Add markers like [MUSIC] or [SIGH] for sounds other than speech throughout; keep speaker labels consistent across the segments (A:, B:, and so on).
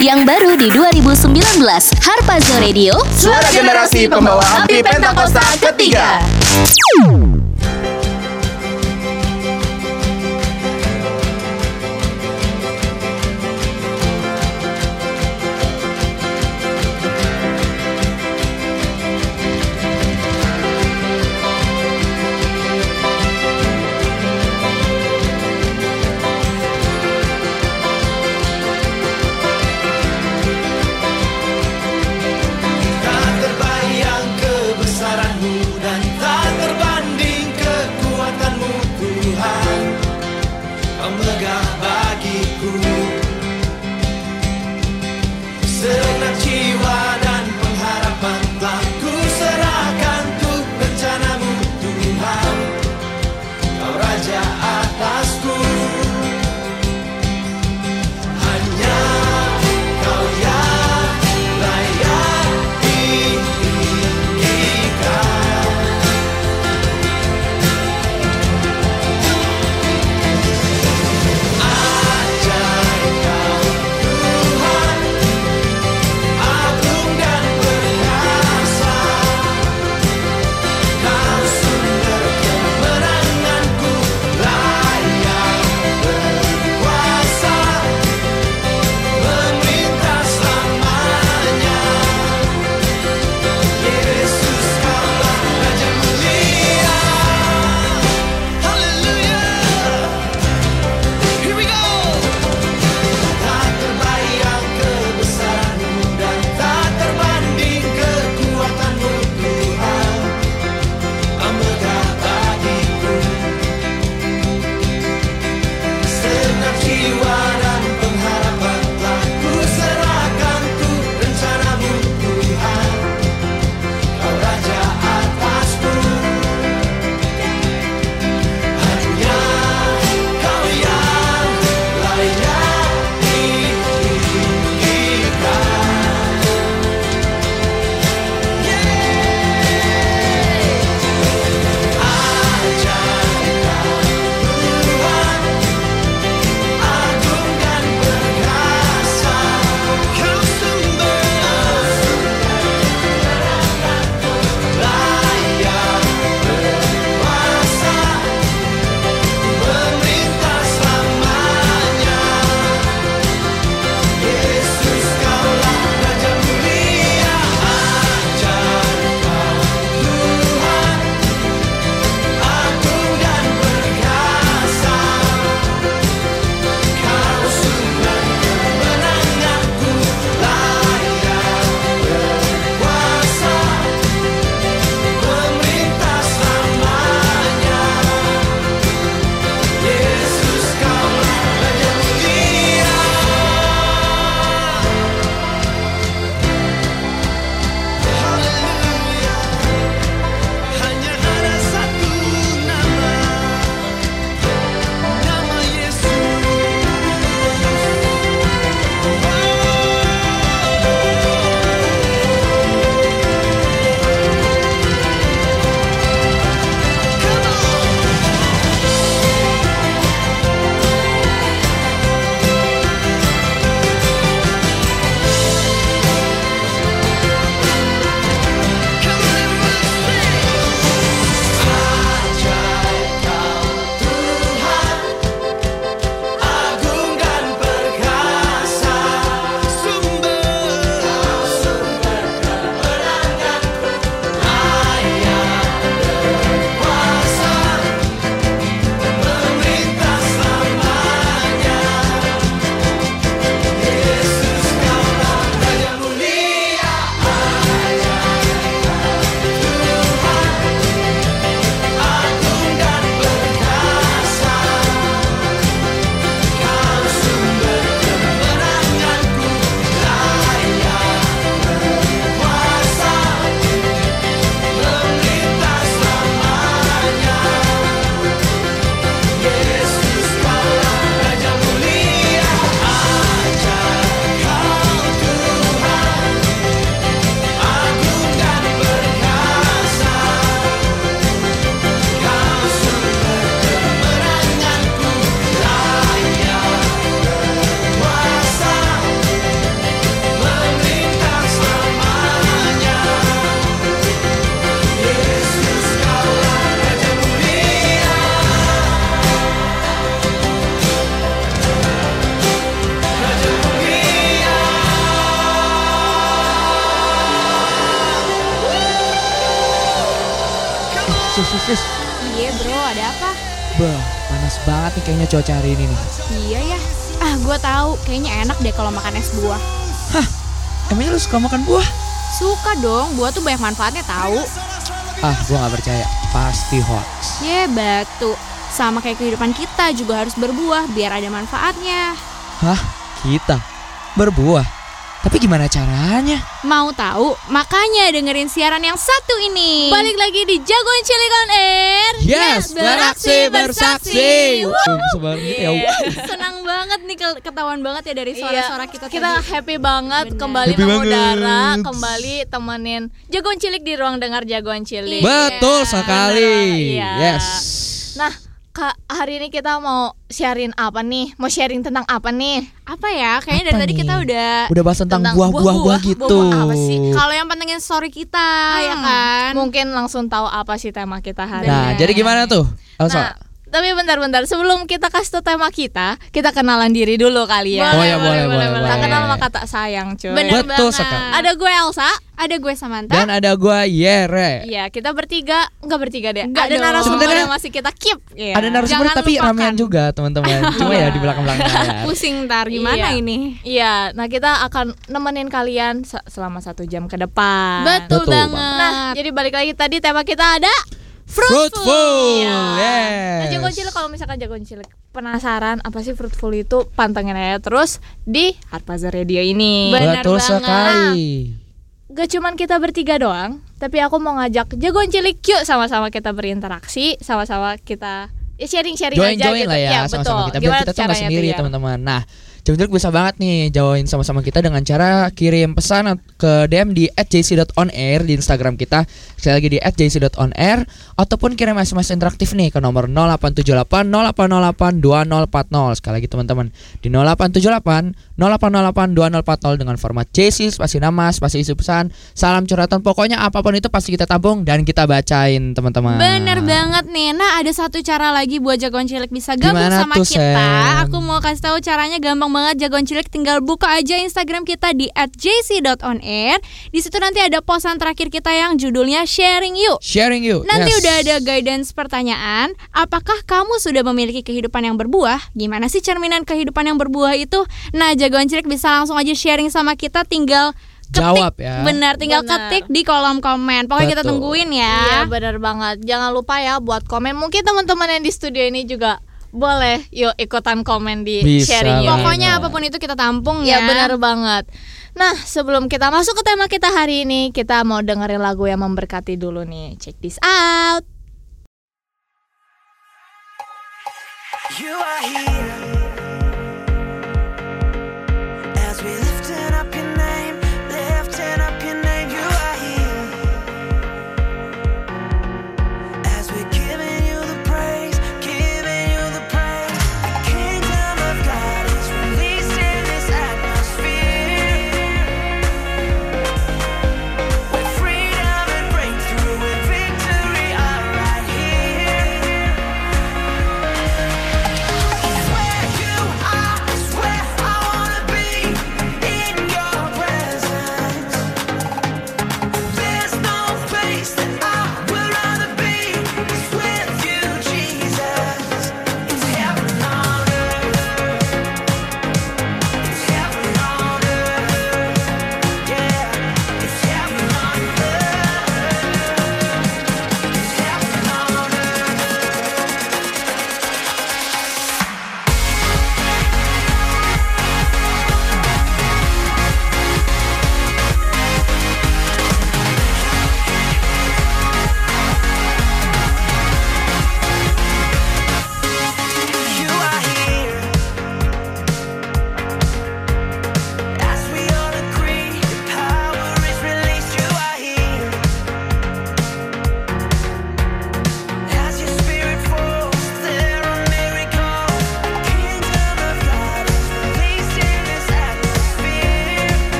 A: Yang baru di 2019, Harpazo Radio,
B: Suara generasi pembawa api Pentakosta ketiga.
C: Cuaca hari ini nih.
D: Iya ya. Ah, gue tahu. Kayaknya enak deh kalau makan es buah.
C: Emangnya lu suka makan buah?
D: Suka dong, buah tuh banyak manfaatnya tahu.
C: Ah, gua nggak percaya. Pasti hoax.
D: Ye batu. Sama kayak kehidupan kita juga harus berbuah biar ada manfaatnya.
C: Hah? Kita? Berbuah? Tapi gimana caranya?
D: Mau tahu? Makanya dengerin siaran yang satu ini. Balik lagi di Jagoan Cilik on Air.
C: Yes, beraksi bersaksi.
D: Wuh.
C: Wuh, Sebarang gitu ya. [LAUGHS]
D: Senang banget nih ke- ketahuan banget ya dari
E: Iya,
D: suara-suara kita
E: kita
D: tadi.
E: happy banget
D: Bener.
E: kembali
C: Happy
E: mengudara,
C: banget.
E: kembali temenin jagoan cilik di ruang dengar jagoan cilik.
C: Betul sekali.
E: Iya.
C: Yes.
E: Nah, Kak, hari ini kita mau sharing apa nih? Mau sharing tentang apa nih?
D: Apa ya? Kayaknya dari
C: Apa
D: tadi
C: nih?
D: kita udah
C: Udah bahas tentang buah-buah gitu.
E: Buah-buah apa sih?
D: Kalau yang pantengin story kita ya kan.
E: Mungkin langsung tahu apa sih tema kita hari
C: Nah,
E: ini.
C: jadi gimana tuh? Elsa?
E: Nah, tapi bentar-bentar sebelum kita kasih tau tema kita, kita kenalan diri dulu kali ya.
C: Oh ya, boleh, boleh,
E: Tak
C: boleh.
E: kenal maka tak sayang, cuy.
D: Bener
C: Betul
D: banget.
C: sekali.
E: Ada gue Elsa.
D: Ada gue Samantha.
C: Dan ada gua Yere.
E: Iya, kita bertiga enggak bertiga deh.
D: Enggak
E: ada
D: dong.
E: narasumber yang masih kita keep. Iya.
C: Ada narasumber
D: Jangan
C: tapi
D: lupakan.
C: ramean juga teman-teman. [LAUGHS] Cuma ya di belakang-belakang layar. [LAUGHS]
D: Pusing ntar gimana
E: Iya.
D: ini?
E: Iya, nah kita akan nemenin kalian se- selama satu jam ke depan.
D: Betul,
C: Betul
D: banget.
C: banget.
E: Nah, jadi balik lagi tadi tema kita ada
C: Fruitful.
E: Iya. Nah,
C: Yes.
E: jagoan cilik kalau misalkan jagoan cilik penasaran apa sih fruitful itu pantengin aja terus di Harpaza Radio ini.
D: Benar
C: Betul
D: banget.
C: sekali.
E: Gak cuman kita bertiga doang, tapi aku mau ngajak jagoan cilik yuk sama-sama kita berinteraksi, sama-sama kita ya sharing-sharing aja
C: join
E: gitu.
C: lah ya
E: Iya,
C: sama-sama
E: betul.
C: kita. Biar
E: Gimana
C: kita tuh sendiri ya teman-teman. Nah, Cilik bisa banget nih join sama-sama kita dengan cara kirim pesan ke DM di @jc.onair di Instagram kita. Sekali lagi di @jc.onair ataupun kirim SMS interaktif nih ke nomor 0878 0808 2040. Sekali lagi teman-teman di 0878 0808 2040 dengan format JC spasi nama, spasi isi pesan, salam curhatan pokoknya apa pun itu pasti kita tabung dan kita bacain teman-teman.
D: Bener banget nih. Nah, ada satu cara lagi buat jagoan cilik bisa gabung
C: Gimana
D: sama
C: tuh,
D: kita.
C: Sen?
D: Aku mau kasih tahu caranya gampang banget jagoan cilik tinggal buka aja Instagram kita di @jc.onair. Di situ nanti ada posan terakhir kita yang judulnya sharing yuk.
C: Sharing you.
D: Nanti
C: Yes.
D: udah ada guidance pertanyaan, apakah kamu sudah memiliki kehidupan yang berbuah? Gimana sih cerminan kehidupan yang berbuah itu? Nah, jagoan cilik bisa langsung aja sharing sama kita tinggal ketik.
C: Jawab ya.
D: Benar, tinggal
E: Benar.
D: ketik di kolom komen. Pokoknya kita
C: Betul.
D: tungguin
E: Iya
D: ya.
E: benar banget. Jangan lupa ya buat komen. Mungkin teman-teman yang di studio ini juga boleh yuk ikutan komen di
C: Bisa
E: sharing yuk.
D: Pokoknya
C: apa
D: pun itu kita tampung
E: Ya
D: ya.
E: benar banget. Nah sebelum kita masuk ke tema kita hari ini Kita mau dengerin lagu yang memberkati dulu nih Check this out
B: You are here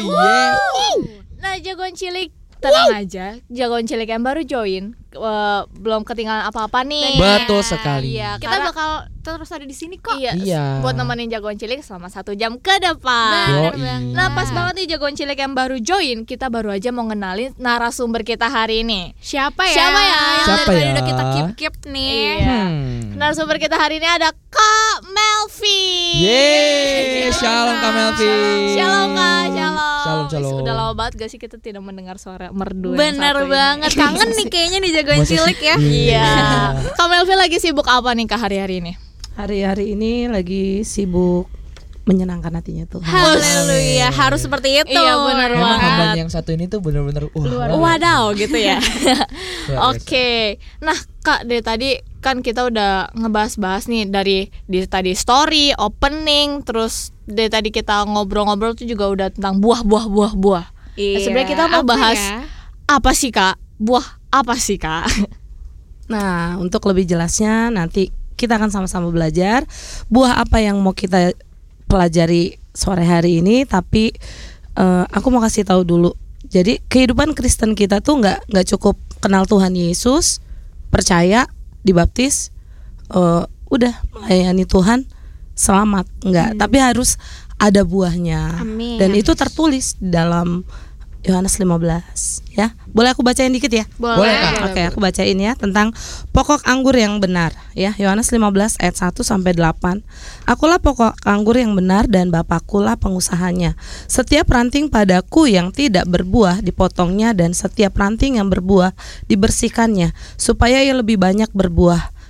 C: Yeah.
E: Nah, Jagoan Cilik tenang aja, Jagoan Cilik yang baru join eh, belum ketinggalan apa-apa nih.
C: Betul sekali.
E: Iya,
D: Kita
E: karena-
D: bakal terus ada di sini kok.
E: Iya,
C: Iya.
E: buat nemenin Jagoan Cilik selama satu jam ke depan. Nah pas banget nih Jagoan Cilik yang baru join Kita baru aja mau ngenalin narasumber kita hari ini
D: Siapa ya?
E: Siapa ya?
D: Yang
C: Siapa
D: dari tadi
C: ya?
D: udah kita keep keep nih.
E: Iya.
C: Hmm.
E: Narasumber kita hari ini ada Kak Melvi
C: Yeay, shalom Kak Melvi.
E: Shalom Kak, shalom
C: Shalom, shalom.
E: Udah lama banget gak sih kita tidak mendengar suara merdu yang
D: Bener
E: satu ini?
D: banget. Kangen nih [LAUGHS] kayaknya nih
C: sih?
D: cilik ya.
E: Iya Kak Melvi lagi sibuk apa nih Kak hari-hari ini?
F: Hari-hari ini lagi sibuk menyenangkan hatinya tuh.
D: Haleluya, harus seperti itu.
E: Iya, bener
C: Memang
E: banget.
C: yang satu ini tuh bener-bener wah, banget.
E: Wadaw gitu ya [LAUGHS] Oke, nah kak dari tadi kan kita udah ngebahas-bahas nih dari di tadi story, opening, terus dari tadi kita ngobrol-ngobrol tuh juga udah tentang buah-buah buah-buah. Nah, sebenarnya kita mau
D: apa
E: bahas
D: ya?
E: apa sih kak? Buah apa sih kak? [LAUGHS]
F: Nah, untuk lebih jelasnya nanti kita akan sama-sama belajar buah apa yang mau kita pelajari sore hari ini. Tapi eh, aku mau kasih tahu dulu. Jadi kehidupan Kristen kita tuh nggak nggak cukup kenal Tuhan Yesus, percaya, dibaptis, eh, udah melayani Tuhan, selamat nggak. Tapi harus ada buahnya.
D: Amin.
F: Dan itu tertulis dalam Yohanes 15 ya. Boleh aku bacain dikit ya?
C: Boleh.
F: Oke, aku bacain ya tentang pokok anggur yang benar ya. Yohanes 15 ayat 1 sampai 8. Akulah pokok anggur yang benar dan Bapakkulah pengusahanya. Setiap ranting padaku yang tidak berbuah dipotongnya dan setiap ranting yang berbuah dibersihkannya supaya ia lebih banyak berbuah.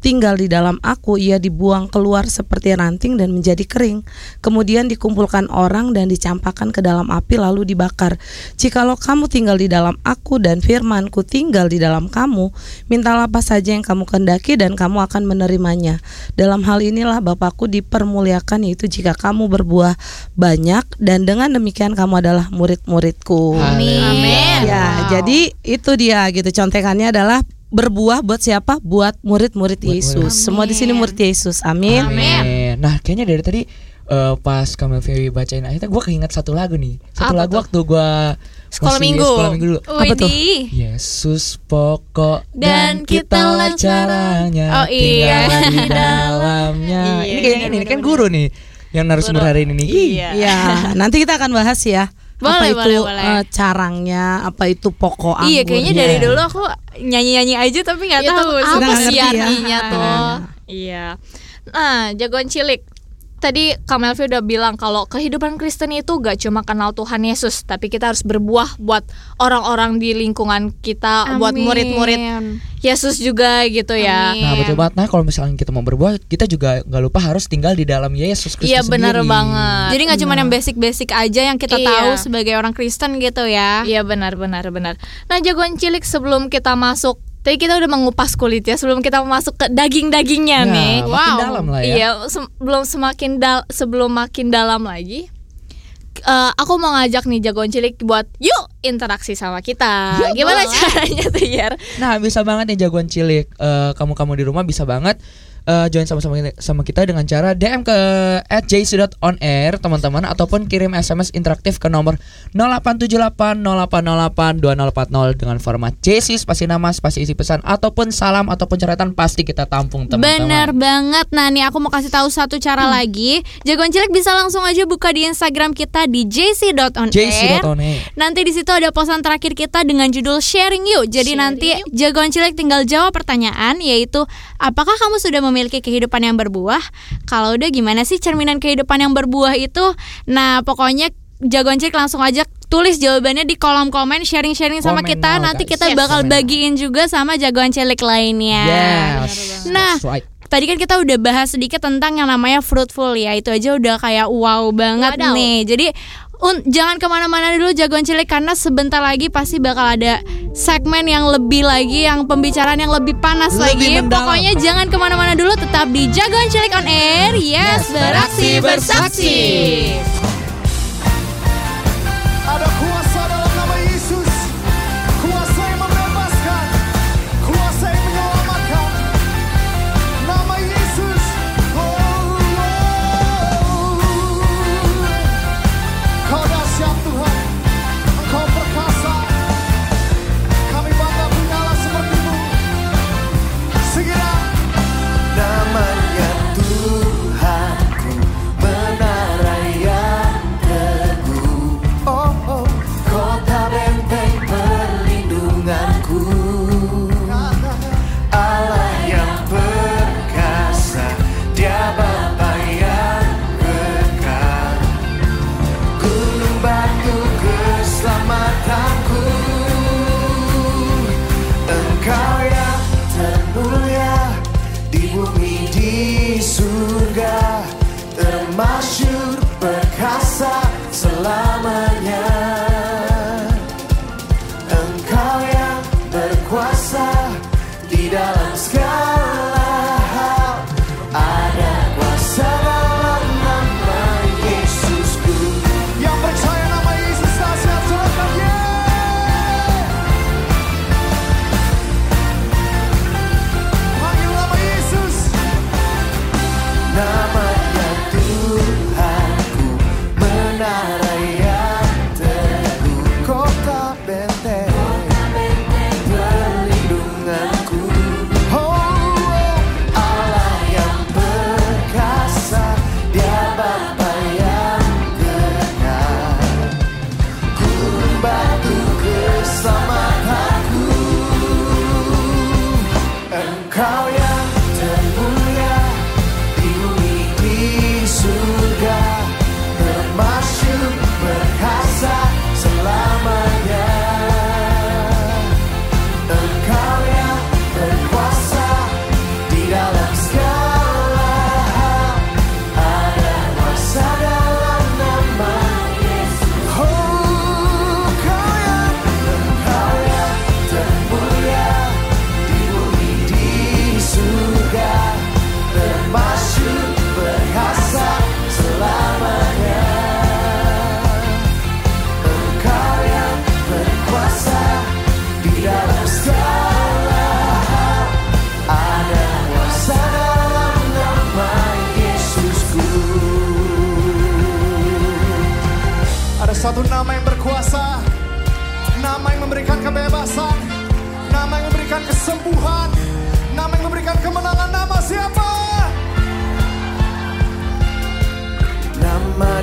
F: tinggal di dalam aku, ia dibuang keluar seperti ranting dan menjadi kering. Kemudian dikumpulkan orang dan dicampakkan ke dalam api lalu dibakar. Jikalau kamu tinggal di dalam aku dan firmanku tinggal di dalam kamu, mintalah apa saja yang kamu kendaki dan kamu akan menerimanya. Dalam hal inilah Bapakku dipermuliakan yaitu jika kamu berbuah banyak dan dengan demikian kamu adalah murid-muridku.
C: Amin.
F: Ya, jadi itu dia gitu. Contekannya adalah berbuah buat siapa? Buat murid-murid Yesus. Semua di sini murid Yesus. Amin.
C: Amin. Nah, kayaknya dari tadi eh, pas Kamel Fewi bacain ayatnya gue keinget satu lagu nih. Satu
E: Apa
C: lagu
E: tuh?
C: waktu gue
E: Sekolah minggu.
C: Sekolah minggu dulu.
F: Apa tuh?
C: Yesus pokok
D: Dan
C: dan,
D: kita lah
C: caranya
E: Oh, iya.
C: tinggal di [LAUGHS] dalamnya.
E: Iya,
C: ini kayaknya ini, ini kan guru nih yang narasumber hari ini nih. Ih,
E: Iya.
F: Ya, nanti kita akan bahas ya.
E: Boleh,
F: apa
E: boleh,
F: itu
E: boleh.
F: eh, carangnya, apa itu pokok anggurnya.
D: Iya, kayaknya dari dulu aku nyanyi-nyanyi aja tapi nggak
E: Itu
D: tahu
E: apa sih
F: ya.
E: artinya tuh? Iya. Nah, jagoan cilik. Tadi Kak Melvi udah bilang kalau kehidupan Kristen itu gak cuma kenal Tuhan Yesus, tapi kita harus berbuah buat orang-orang di lingkungan kita, buat
D: Amin.
E: murid-murid Yesus juga gitu ya.
D: Amin.
C: Nah betul banget. Nah kalau misalnya kita mau berbuah, kita juga nggak lupa harus tinggal di dalam Yesus Kristus
E: Iya benar banget.
D: Jadi nggak cuma yang basic-basic aja yang kita
E: Iya.
D: tahu sebagai orang Kristen gitu ya.
E: Iya benar benar benar. Nah jagoan cilik sebelum kita masuk Tadi kita udah mengupas kulit ya sebelum kita masuk ke daging-dagingnya
C: Ya,
E: nih.
C: makin dalam lah ya.
E: Iya, se- belum semakin dal sebelum makin dalam lagi. eh, aku mau ngajak nih jagoan cilik buat yuk interaksi sama kita. Gimana caranya tuh Yer?
C: Nah bisa banget nih jagoan cilik Eh, Kamu-kamu di rumah bisa banget eh, Join sama-sama sama kita dengan cara DM ke jc.onair teman-teman Ataupun kirim SMS interaktif ke nomor 0878 0808 2040 Dengan format JC spasi nama spasi isi pesan Ataupun salam ataupun coretan pasti kita tampung teman-teman
D: Bener banget. Nah, nih aku mau kasih tahu satu cara lagi. Jagoan cilik bisa langsung aja buka di Instagram kita di jc.onair.
C: JC.onair
D: Nanti di situ ada posan terakhir kita dengan judul sharing yuk. Jadi nanti jagoan cilik tinggal jawab pertanyaan yaitu apakah kamu sudah memiliki kehidupan yang berbuah. Kalau udah gimana sih cerminan kehidupan yang berbuah itu? Nah, pokoknya jagoan cek langsung aja tulis jawabannya di kolom komen sharing-sharing sama kita
C: now,
D: nanti kita
C: yes,
D: bakal bagiin juga sama jagoan cilik lainnya.
C: Yes.
D: Nah. Tadi kan kita udah bahas sedikit tentang yang namanya fruitful ya Itu aja udah kayak wow banget
E: Wadaw.
D: nih Jadi un jangan ke mana-mana dulu jagoan cilik karena sebentar lagi pasti bakal ada segmen yang lebih lagi yang pembicaraan yang lebih panas
C: lebih
D: lagi
C: mendalam.
D: pokoknya jangan ke mana-mana dulu tetap di jagoan cilik on air yes, yes beraksi bersaksi,
B: bersaksi.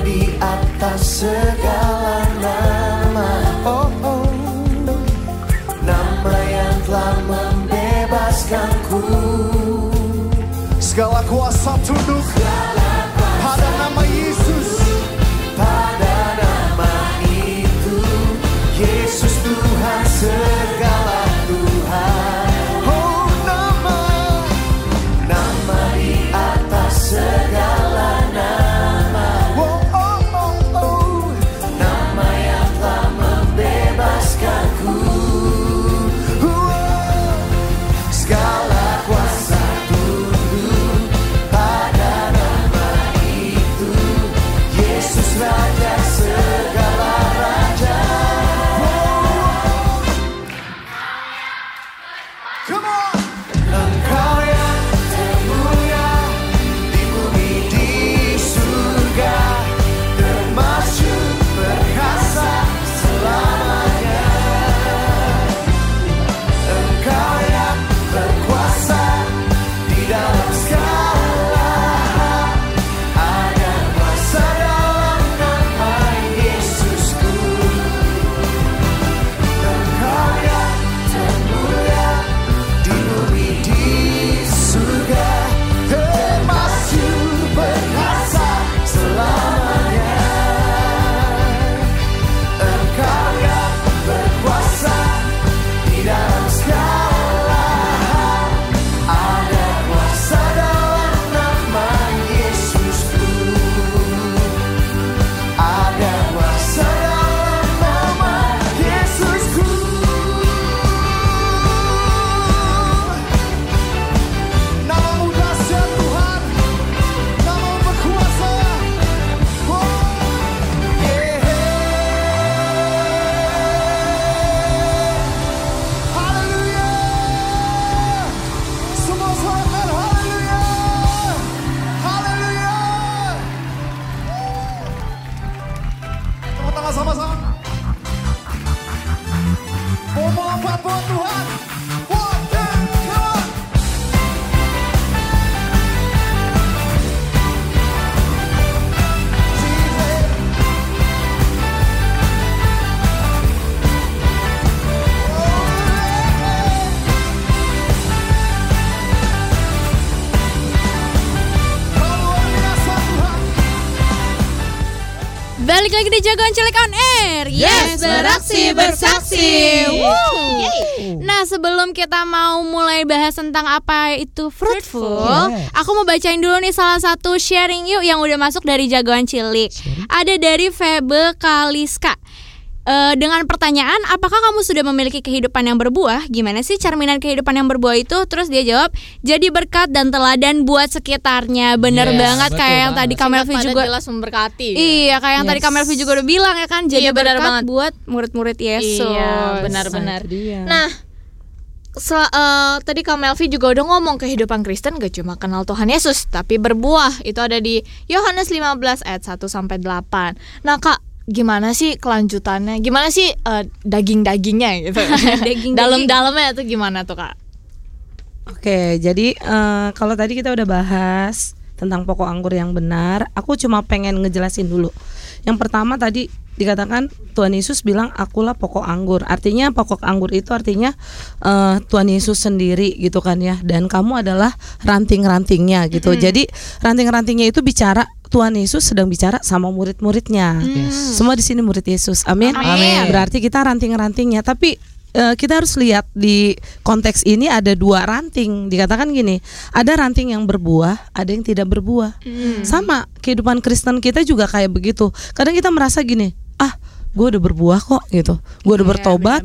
B: di atas segala nama. Oh, oh. Nama yang telah membebaskanku. Segala kuasa tunduk.
D: Jagoan Cilik on Air. Yes, beraksi bersaksi. Woo. Nah, sebelum kita mau mulai bahas tentang apa itu fruitful,
C: Yes.
D: aku mau bacain dulu nih salah satu sharing yuk yang udah masuk dari Jagoan Cilik. Ada dari Febe Kaliska. Eh, dengan pertanyaan, apakah kamu sudah memiliki kehidupan yang berbuah? Gimana sih cerminan kehidupan yang berbuah itu? Terus dia jawab, jadi berkat dan teladan buat sekitarnya. Bener
C: Yes,
D: banget
C: betul
D: kayak yang
C: banget.
D: tadi Kamelvi juga
E: jelas memberkati.
D: Iya, kayak yang tadi. Kamelvi juga udah bilang ya kan, jadi
E: Iya, benar
D: berkat
E: banget.
D: buat murid-murid Yesus.
E: Iya, benar-benar.
F: Nah, itu dia.
E: Nah, sel- eh, tadi Kak Melvi juga udah ngomong kehidupan Kristen gak cuma kenal Tuhan Yesus, tapi berbuah. Itu ada di Yohanes 15 ayat 1 sampai 8. Nah, Kak, gimana sih kelanjutannya? Gimana sih eh, daging-dagingnya gitu? [LAUGHS] [LAUGHS]
D: Daging-daging.
E: Dalam-dalamnya tuh gimana tuh, Kak?
F: Oke, jadi eh, kalau tadi kita udah bahas tentang pokok anggur yang benar, aku cuma pengen ngejelasin dulu. Yang pertama tadi dikatakan Tuhan Yesus bilang akulah pokok anggur. Artinya pokok anggur itu artinya eh, Tuhan Yesus sendiri gitu kan ya. Dan kamu adalah ranting-rantingnya gitu. Jadi ranting-rantingnya itu bicara Tuhan Yesus sedang bicara sama murid-muridnya. Semua di sini murid Yesus. Amin.
D: Amin.
F: Berarti kita ranting-rantingnya. Tapi eh, kita harus lihat di konteks ini ada dua ranting. Dikatakan gini, ada ranting yang berbuah, ada yang tidak berbuah. Sama kehidupan Kristen kita juga kayak begitu. Kadang kita merasa gini, ah, gue udah berbuah kok gitu. Gue udah
D: Iya,
F: bertobat.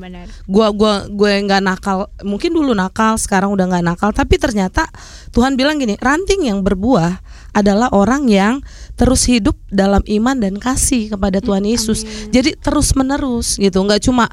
F: Gua gua gue nggak nakal. Mungkin dulu nakal, sekarang udah nggak nakal. Tapi ternyata Tuhan bilang gini, ranting yang berbuah adalah orang yang terus hidup dalam iman dan kasih kepada Tuhan Yesus. Jadi terus menerus gitu, nggak cuma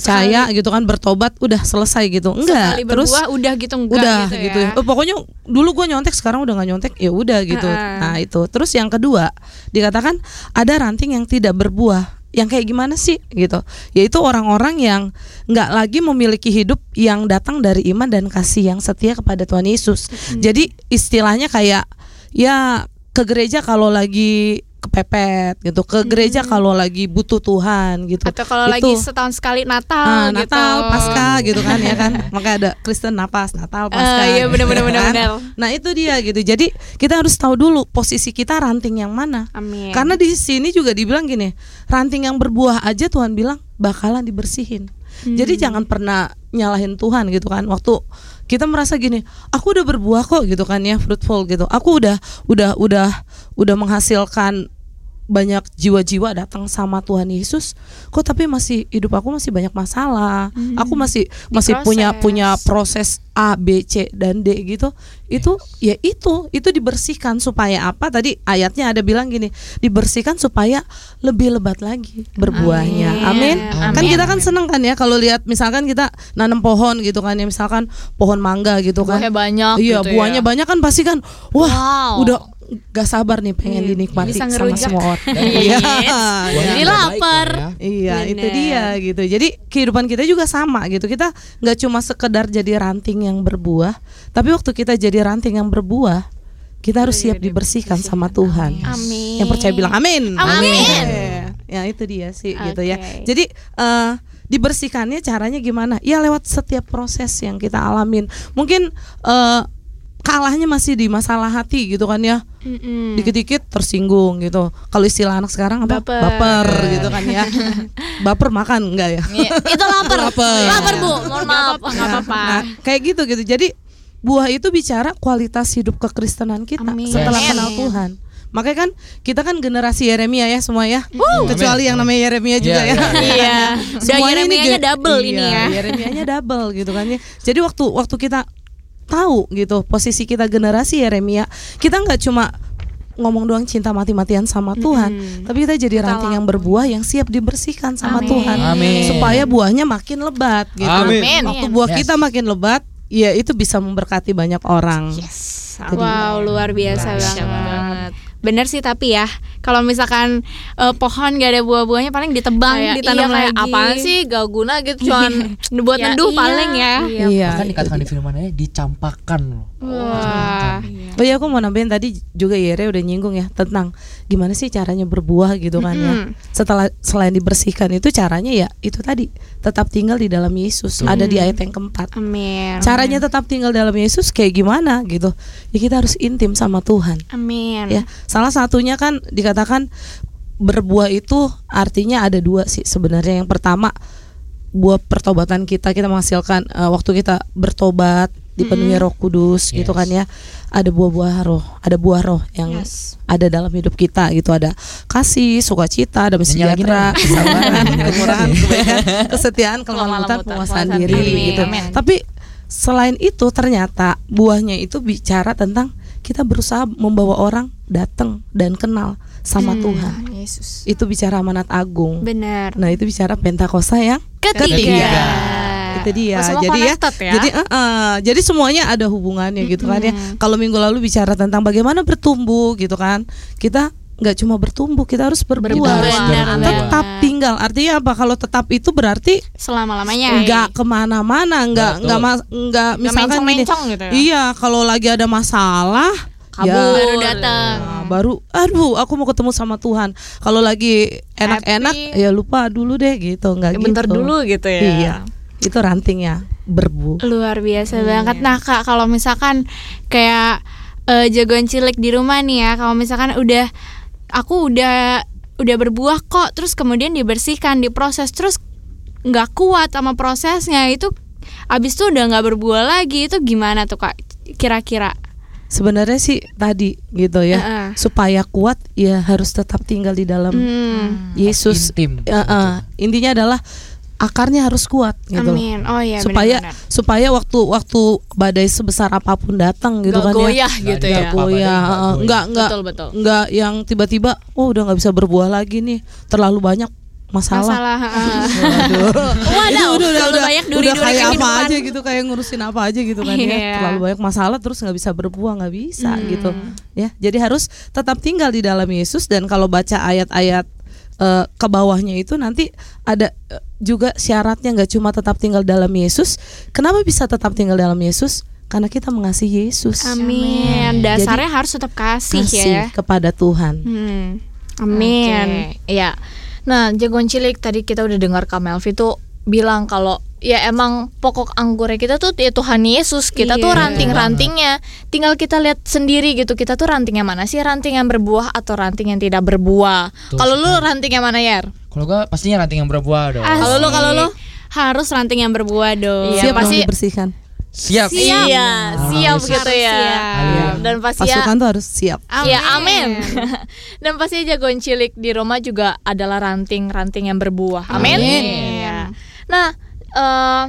F: percaya gitu kan bertobat udah selesai gitu. Enggak
D: Sekali
F: terus
D: berbuah udah gitu enggak
F: udah
D: gitu,
F: gitu,
D: ya.
F: ya. Oh, pokoknya dulu gue nyontek sekarang udah nggak nyontek ya udah gitu.
D: Heeh.
F: nah itu. Terus yang kedua dikatakan ada ranting yang tidak berbuah. Yang kayak gimana sih? Gitu. Yaitu orang-orang yang nggak lagi memiliki hidup yang datang dari iman dan kasih yang setia kepada Tuhan Yesus. Jadi istilahnya kayak ya ke gereja kalau lagi kepepet gitu ke gereja kalau lagi butuh Tuhan gitu
D: Atau kalau
F: Itu.
D: lagi setahun sekali Natal gitu.
F: Natal, Pasca gitu kan ya kan. Maka ada Kristen napas, Natal, Pasca.
D: Eh, iya,
F: gitu
D: benar, benar,
F: kan.
D: benar.
F: Nah, itu dia gitu. Jadi, kita harus tahu dulu posisi kita ranting yang mana.
D: Amin.
F: Karena di sini juga dibilang gini, ranting yang berbuah aja Tuhan bilang bakalan dibersihin.
D: Hmm.
F: Jadi jangan pernah nyalahin Tuhan gitu kan. Waktu kita merasa gini, aku udah berbuah kok gitu kan ya, fruitful gitu. Aku udah udah udah udah menghasilkan banyak jiwa-jiwa datang sama Tuhan Yesus kok tapi masih hidup aku masih banyak masalah aku masih masih punya
D: Hmm. Diproses.
F: punya proses A B C dan D gitu itu ya itu itu dibersihkan supaya apa tadi ayatnya ada bilang gini dibersihkan supaya lebih lebat lagi berbuahnya amin,
D: Amin.
F: kan
D: Amin.
F: kita kan seneng kan ya kalau lihat misalkan kita nanam pohon gitu kan ya misalkan pohon mangga gitu kan
E: Buahnya banyak
F: iya
E: gitu ya.
F: buahnya banyak kan pasti kan wah
E: Wow.
F: udah gak sabar nih pengen dinikmati
D: bisa
F: sama
D: ngerujak.
F: semua orang
E: Iya. Jadi
C: udah baik
E: lapar.
C: ya.
F: Iya itu dia gitu Jadi kehidupan kita juga sama gitu Kita nggak cuma sekedar jadi ranting yang berbuah Tapi waktu kita jadi ranting yang berbuah Kita harus siap dibersihkan sama Tuhan
D: Amin.
F: Yang percaya bilang amin
D: Amin.
F: Iya. Ya itu dia sih gitu ya. Jadi eh, dibersihkannya caranya gimana Ya lewat setiap proses yang kita alamin Mungkin eh, kalahnya masih di masalah hati gitu kan ya
D: Mm-mm.
F: dikit-dikit tersinggung gitu. Kalau istilah anak sekarang apa?
D: Baper.
F: gitu kan ya. [LAUGHS] Baper makan enggak ya?
E: Iya, itu lapar.
F: Lapar.
E: Lapar, Bu. Mohon maaf.
D: Nggak apa-apa.
F: Nah, kayak gitu gitu. Jadi buah itu bicara kualitas hidup kekristenan kita
D: Amin.
F: setelah
D: Amin.
F: kenal Tuhan. Makanya kan kita kan generasi Yeremia ya semua ya. Kecuali yang namanya Yeremia juga
C: Iya,
F: ya.
C: iya,
D: Iya. Udah [LAUGHS]
F: Semuanya ini
D: Yeremia-nya
F: ge-
D: double
F: iya,
D: ini ya.
F: Yeremianya double gitu kan ya. Jadi waktu waktu kita tahu gitu posisi kita generasi Yeremia, kita nggak cuma ngomong doang cinta mati-matian sama Tuhan, tapi kita jadi ranting yang berbuah yang siap dibersihkan sama
D: Amin.
F: Tuhan,
C: Amin.
F: supaya buahnya makin lebat gitu.
C: Amin.
F: Waktu buah
C: Yes.
F: kita makin lebat, ya itu bisa memberkati banyak orang. Dia.
D: Wow, luar biasa banget.
E: banget.
D: Bener sih tapi ya, kalau misalkan eh, pohon gak ada buah-buahnya paling ditebang,
E: Kayak,
D: ditanam
E: iya, kayak
D: lagi.
E: apaan sih gak guna gitu cuman
D: buat
E: Ya,
D: neduh
E: iya.
D: paling ya.
F: Iya.
C: Bahkan
F: itu
C: dikatakan di firmannya dicampakkan loh.
D: Wah.
F: Oh iya aku mau nambahin tadi juga Yere udah nyinggung ya tentang gimana sih caranya berbuah gitu kan ya. Setelah selain dibersihkan itu caranya ya itu tadi tetap tinggal di dalam Yesus. Ada di ayat yang keempat.
D: Amin.
F: Caranya tetap tinggal dalam Yesus kayak gimana gitu. Ya kita harus intim sama Tuhan.
D: Amin.
F: Ya, salah satunya kan dikatakan berbuah itu artinya ada dua sih sebenarnya. Yang pertama buah pertobatan kita kita menghasilkan eh, waktu kita bertobat dipenuhi Roh Kudus gitu
C: Yes.
F: kan ya. Ada buah-buah roh, ada buah roh yang
E: Yes.
F: ada dalam hidup kita gitu ada kasih, sukacita,
C: lagi
F: sejahtera, kesabaran, [LAUGHS] kemurahan, kebaikan, kesetiaan, kelemahan lembut, penguasaan diri
E: diri.
F: gitu.
E: Amin.
F: Tapi selain itu ternyata buahnya itu bicara tentang kita berusaha membawa orang datang dan kenal sama
E: Hmm.
F: Tuhan.
E: Yesus.
F: Itu bicara amanat agung.
D: Benar.
F: Nah, itu bicara Pentakosta yang
D: Ketiga.
F: Ketiga. itu dia.
E: Oh,
F: jadi ya,
E: ya.
F: jadi eh, eh, jadi semuanya ada hubungannya gitu kan ya. Kalau minggu lalu bicara tentang bagaimana bertumbuh gitu kan. Kita nggak cuma bertumbuh, kita harus.
D: Benar,
F: Tetap
D: benar.
F: tinggal. Artinya apa? Kalau tetap itu berarti
D: Selama-lamanya.
F: nggak ke mana-mana,
C: nggak
F: nggak mas, nggak misalkan gini.
E: mencong-mencong gitu ya.
F: Iya, kalau lagi ada masalah
E: Kabur.
D: Baru datang.
F: Nah, baru aduh aku mau ketemu sama Tuhan. Kalau lagi enak-enak ya lupa dulu deh gitu, nggak gitu.
E: Bentar dulu gitu ya.
F: Iya. Itu rantingnya berbu.
D: Luar biasa
E: Iya.
D: banget. Nah, Kak, kalau misalkan kayak eh, jagoan cilik di rumah nih ya, kalau misalkan udah aku udah udah berbuah kok, terus kemudian dibersihkan, diproses, terus nggak kuat sama prosesnya itu abis itu udah nggak berbuah lagi itu gimana tuh kak kira-kira
F: Sebenarnya sih tadi gitu ya.
D: Heeh.
F: Supaya kuat ya harus tetap tinggal di dalam
D: Hmm,
F: Yesus.
C: Intim.
F: Ya, eh, intinya adalah akarnya harus kuat gitu. loh.
D: amin oh iya
F: supaya
D: benar-benar.
F: supaya waktu waktu badai sebesar apa pun datang gitu
E: Gak
F: kan ya.
E: goyah gitu
C: Nggak
E: ya.
F: goyah,
C: Nggak
F: nggak nggak yang tiba-tiba oh udah nggak bisa berbuah lagi nih terlalu banyak masalah,
D: masalah.
F: Waduh. [LAUGHS]
D: Waduh,
F: udah,
D: terlalu
F: udah,
D: banyak
F: udah
D: duri-duri
F: kayak apa aja gitu kayak ngurusin apa aja gitu kan
D: Iya.
F: ya terlalu banyak masalah terus nggak bisa berbuah nggak bisa
D: Hmm.
F: gitu ya jadi harus tetap tinggal di dalam Yesus dan kalau baca ayat-ayat eh, ke bawahnya itu nanti ada eh, juga syaratnya nggak cuma tetap tinggal dalam Yesus kenapa bisa tetap tinggal dalam Yesus karena kita mengasihi Yesus
D: amin dasarnya harus tetap kasih,
F: kasih
D: ya
F: kepada Tuhan
D: hmm. amin
E: Oke, Iya. Nah, jagoan cilik tadi kita udah dengar Kak Melvi tuh bilang kalau ya emang pokok anggurnya kita tuh ya Tuhan Yesus. Kita tuh
D: Iya.
E: ranting-rantingnya. Tinggal kita lihat sendiri gitu. Kita tuh ranting yang mana sih? Ranting yang berbuah atau ranting yang tidak berbuah? Kalau lu
C: sekali.
E: ranting yang mana, Yar?
C: Kalau gua pastinya ranting yang berbuah dong.
D: Asik.
E: Kalau lu, kalau lu?
D: harus ranting yang berbuah dong
E: Iya, pasti-
F: dibersihkan
C: Siap.
D: Siap.
E: Iya, siap
C: Harus
E: gitu ya.
D: siap.
E: Dan pasti ya
F: pasukan tuh harus siap [LAUGHS]
E: Ya amin. Dan pasti jagoan cilik di Roma juga adalah ranting-ranting yang berbuah. Amin.
D: Amin.
E: Iya. Nah, eh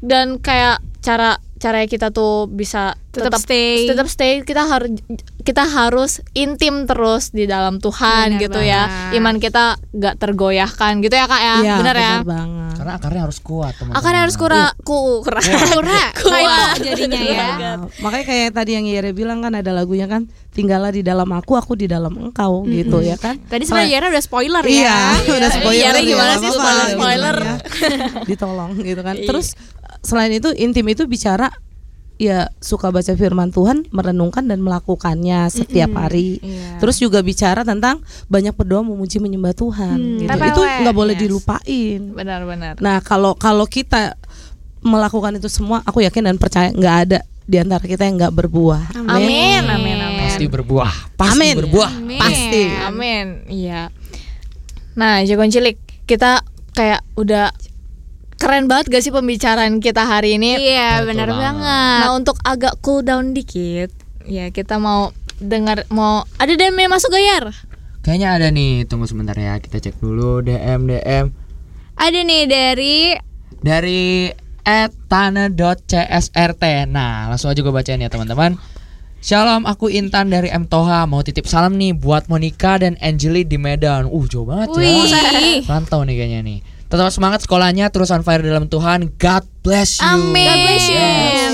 E: dan kayak cara cara kita tuh bisa
D: Tetap stay.
E: tetap stay kita harus kita harus intim terus di dalam Tuhan
D: Benar
E: gitu ya.
D: banget.
E: Iman kita gak tergoyahkan gitu ya Kak ya.
F: Iya,
E: Benar ya.
F: benar banget
C: Karena akarnya harus kuat, teman-teman.
E: Akan harus kura ku kura.
D: Kura,
E: Kuat.
D: jadinya ya.
F: Nah, makanya kayak tadi yang Yere bilang kan ada lagunya kan tinggallah di dalam aku aku di dalam engkau gitu ya kan
D: Tadi sebenarnya Yara udah spoiler ya.
F: iya udah spoiler
E: Yere
F: ya,
E: gimana
F: nggak
E: sih spoiler-
F: gitu
E: spoiler?
F: ya. ditolong gitu kan
E: Iya.
F: terus selain itu intim itu bicara ya suka baca firman Tuhan merenungkan dan melakukannya setiap hari
E: Iya.
F: terus juga bicara tentang banyak berdoa memuji menyembah Tuhan gitu
E: TPW,
F: itu nggak boleh
E: yes.
F: dilupain
E: Benar-benar.
F: Nah kalau kalau kita melakukan itu semua, aku yakin dan percaya nggak ada di antara kita yang nggak berbuah.
E: Amin, amin, amin.
C: Pasti berbuah. Pasti
F: Amin.
C: berbuah.
D: Amin.
F: Pasti.
E: Amin. Iya. Nah, jagoan cilik, kita kayak udah keren banget gak sih pembicaraan kita hari ini?
D: Iya, benar
C: banget.
D: banget.
E: Nah, untuk agak cool down dikit, ya kita mau dengar mau ada DM yang masuk gak Yar?
C: Kayaknya ada nih, tunggu sebentar ya. Kita cek dulu DM DM
D: Ada nih dari
C: dari @tana.csrt. Nah, langsung aja gue bacain ya teman-teman. Shalom, aku Intan dari M Toha. Mau titip salam nih buat Monica dan Angeli di Medan. Uh, jauh banget
D: Wih.
C: ya. Rantau nih kayaknya nih. Tetap semangat sekolahnya, terus on fire dalam Tuhan. God bless you.
D: Amin.
E: God bless you.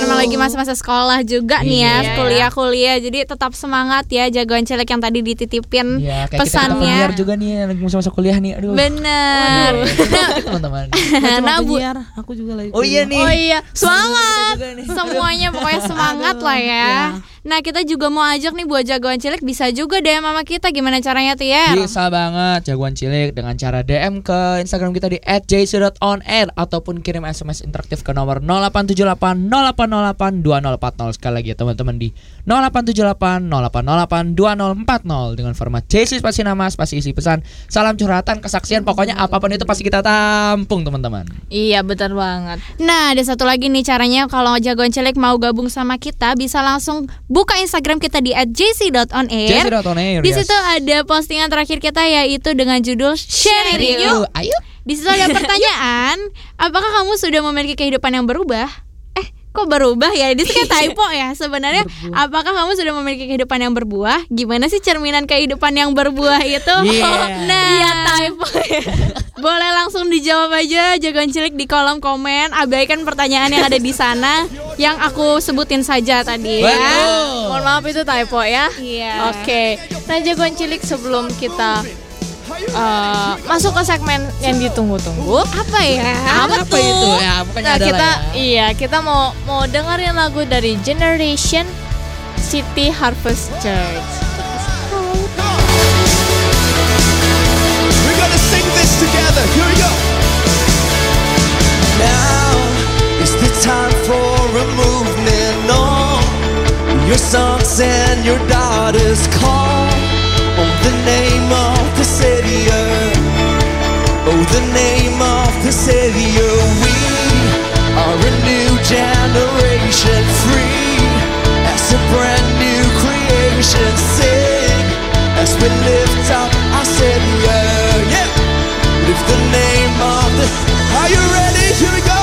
D: Emang lagi masa-masa sekolah juga nih ya,
C: Iya.
D: kuliah-kuliah. Jadi tetap semangat ya jagoan celek yang tadi dititipin
C: Ya, kayak kita, kita
D: pesannya.
C: penyiar juga nih lagi masa-masa kuliah nih. Aduh.
D: Bener. [LAUGHS]
C: teman-teman.
F: Nah,
D: nah, Bu,
F: aku juga lagi.
C: Oh iya
F: kuliah.
C: nih.
E: Oh iya, semangat.
D: semuanya pokoknya semangat lah ya.
F: Iya.
D: Nah kita juga mau ajak nih buat jagoan cilik bisa juga DM sama kita gimana caranya Tier?
C: Bisa banget jagoan cilik dengan cara DM ke Instagram kita di @jc.onair ataupun kirim SMS interaktif ke nomor 0878 0808 2040 sekali lagi ya teman-teman di 0878 0808 2040 dengan format JC spasi nama spasi isi pesan salam curhatan kesaksian pokoknya apa pun itu pasti kita tampung teman-teman.
E: Iya betul banget.
D: Nah ada satu lagi nih caranya kalau jagoan cilik mau gabung sama kita bisa langsung buka Instagram kita di @jc.onair.
C: JC.onair
D: Di
C: yes.
D: situ ada postingan terakhir kita yaitu dengan judul Sharing Yuk.
C: Ayo.
D: Di situ ada [LAUGHS] pertanyaan, apakah kamu sudah memiliki kehidupan yang berubah? Kok berubah ya? Situ kayak [LAUGHS] typo ya. Sebenarnya apakah kamu sudah memiliki kehidupan yang berbuah? Gimana sih cerminan kehidupan yang berbuah itu? [LAUGHS]
C: Yeah. [LAUGHS]
D: Nah, iya typo ya. Boleh langsung dijawab aja jagoan cilik di kolom komen. Abaikan pertanyaan yang ada di sana yang aku sebutin saja tadi ya.
E: Mohon maaf itu typo ya.
D: Iya.
E: Oke. Nah jagoan cilik sebelum kita eh, masuk ke segmen yang ditunggu-tunggu.
D: Apa ya?
C: Apa, itu ya? Pokoknya
E: Nah, kita
C: ya.
E: iya kita mau mau dengerin lagu dari Generation City Harvest Church.
G: We're gonna sing this together. Here we go.
B: Now is the time for a movement on your sons and your daughters call on the name of Oh, the name of the Savior. We are a new generation, free as a brand new creation. Sing as we lift up our Savior. Lift the name of the. Are you ready? Here we go.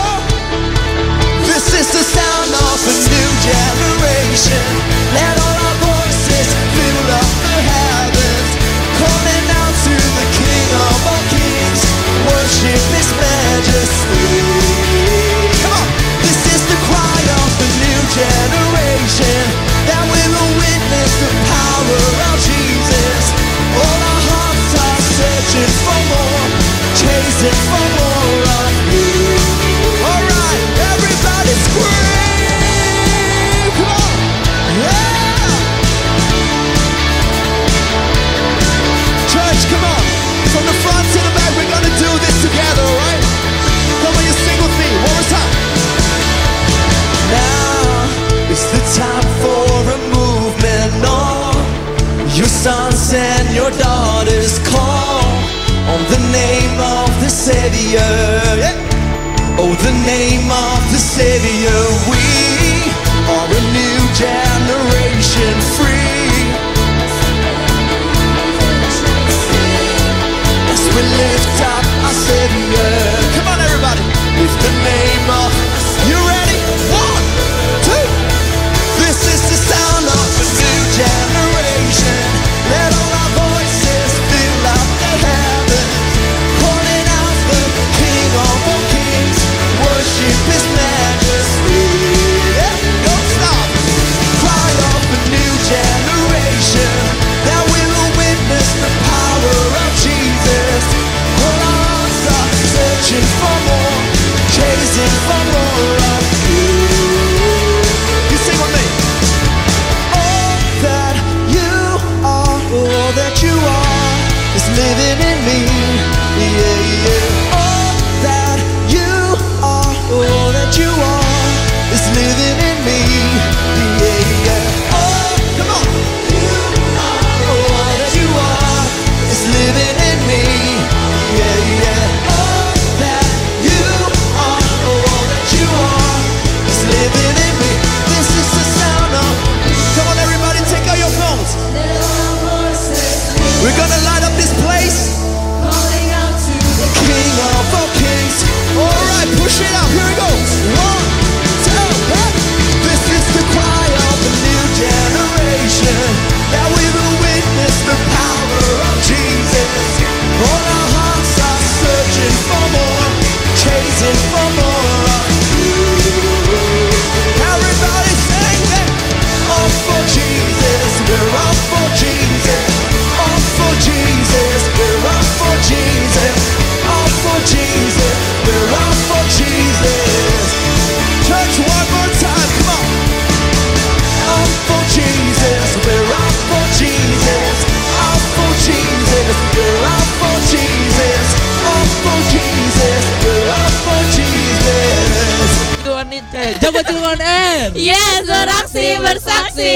D: Yes, beraksi bersaksi.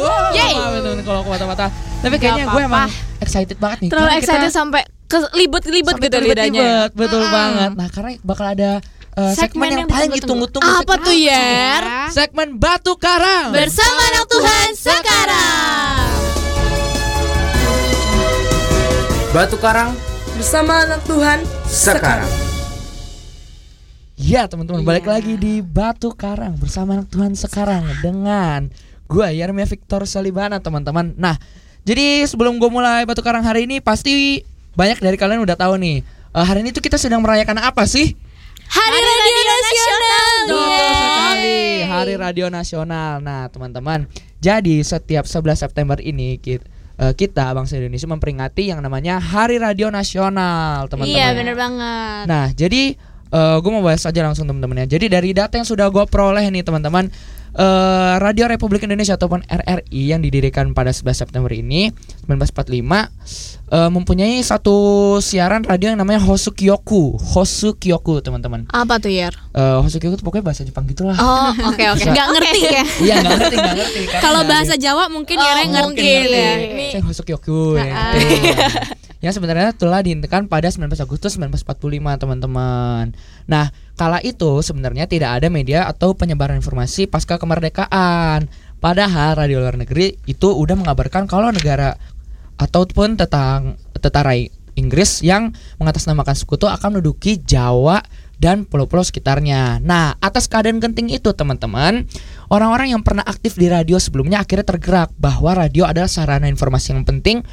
C: Wow, teman-teman kalau aku patah-patah. Tapi kayaknya gue emang excited banget nih.
E: Terlalu
C: karena kita-
E: excited sampai ke libet-libet
C: sampai
E: gitu lidahnya.
C: betul banget. Nah, karena bakal ada uh, segmen, yang, paling ditunggu-tunggu.
E: Apa tuh Yer?
C: Segmen Batu Karang.
D: Bersama anak Tuhan sekarang.
H: Batu Karang
F: Bersama anak Tuhan
H: sekarang.
C: Ya teman-teman balik lagi di Batu Karang bersama anak Tuhan sekarang dengan gua Yermia Victor Salibana teman-teman. Nah jadi sebelum gue mulai Batu Karang hari ini pasti banyak dari kalian udah tahu nih eh, hari ini tuh kita sedang merayakan apa sih?
D: Hari Radio Nasional.
C: Betul sekali Hari Radio Nasional. Nah teman-teman jadi setiap 11 September ini kita, kita bangsa Indonesia memperingati yang namanya Hari Radio Nasional teman-teman.
D: Iya bener banget.
C: Nah, jadi gue mau bahas aja langsung teman-teman ya. Jadi dari data yang sudah gue peroleh nih teman-teman, eh, Radio Republik Indonesia ataupun RRI yang didirikan pada 11 September ini 1945 eh, mempunyai satu siaran radio yang namanya Hosukyoku. Hosukyoku teman-teman.
E: Apa tuh Yer?
C: Eh, Hosukyoku tuh pokoknya bahasa Jepang gitulah.
E: Oh, oke oke.
D: Nggak ngerti ya.
C: Iya nggak ngerti nggak ngerti.
D: Kalau bahasa Jawa mungkin
E: Oh,
D: ya ngerti
E: mungkin
D: gitu ya.
E: ya.
D: Ini
C: Saya Hosokyoku ya. Betul. Yang sebenarnya telah dihentikan pada 19 Agustus 1945 teman-teman. Nah, kala itu sebenarnya tidak ada media atau penyebaran informasi pasca kemerdekaan. Padahal radio luar negeri itu udah mengabarkan kalau negara ataupun tetang tetara Inggris yang mengatasnamakan sekutu akan menduduki Jawa dan pulau-pulau sekitarnya. Nah, atas keadaan genting itu, teman-teman, orang-orang yang pernah aktif di radio sebelumnya akhirnya tergerak bahwa radio adalah sarana informasi yang penting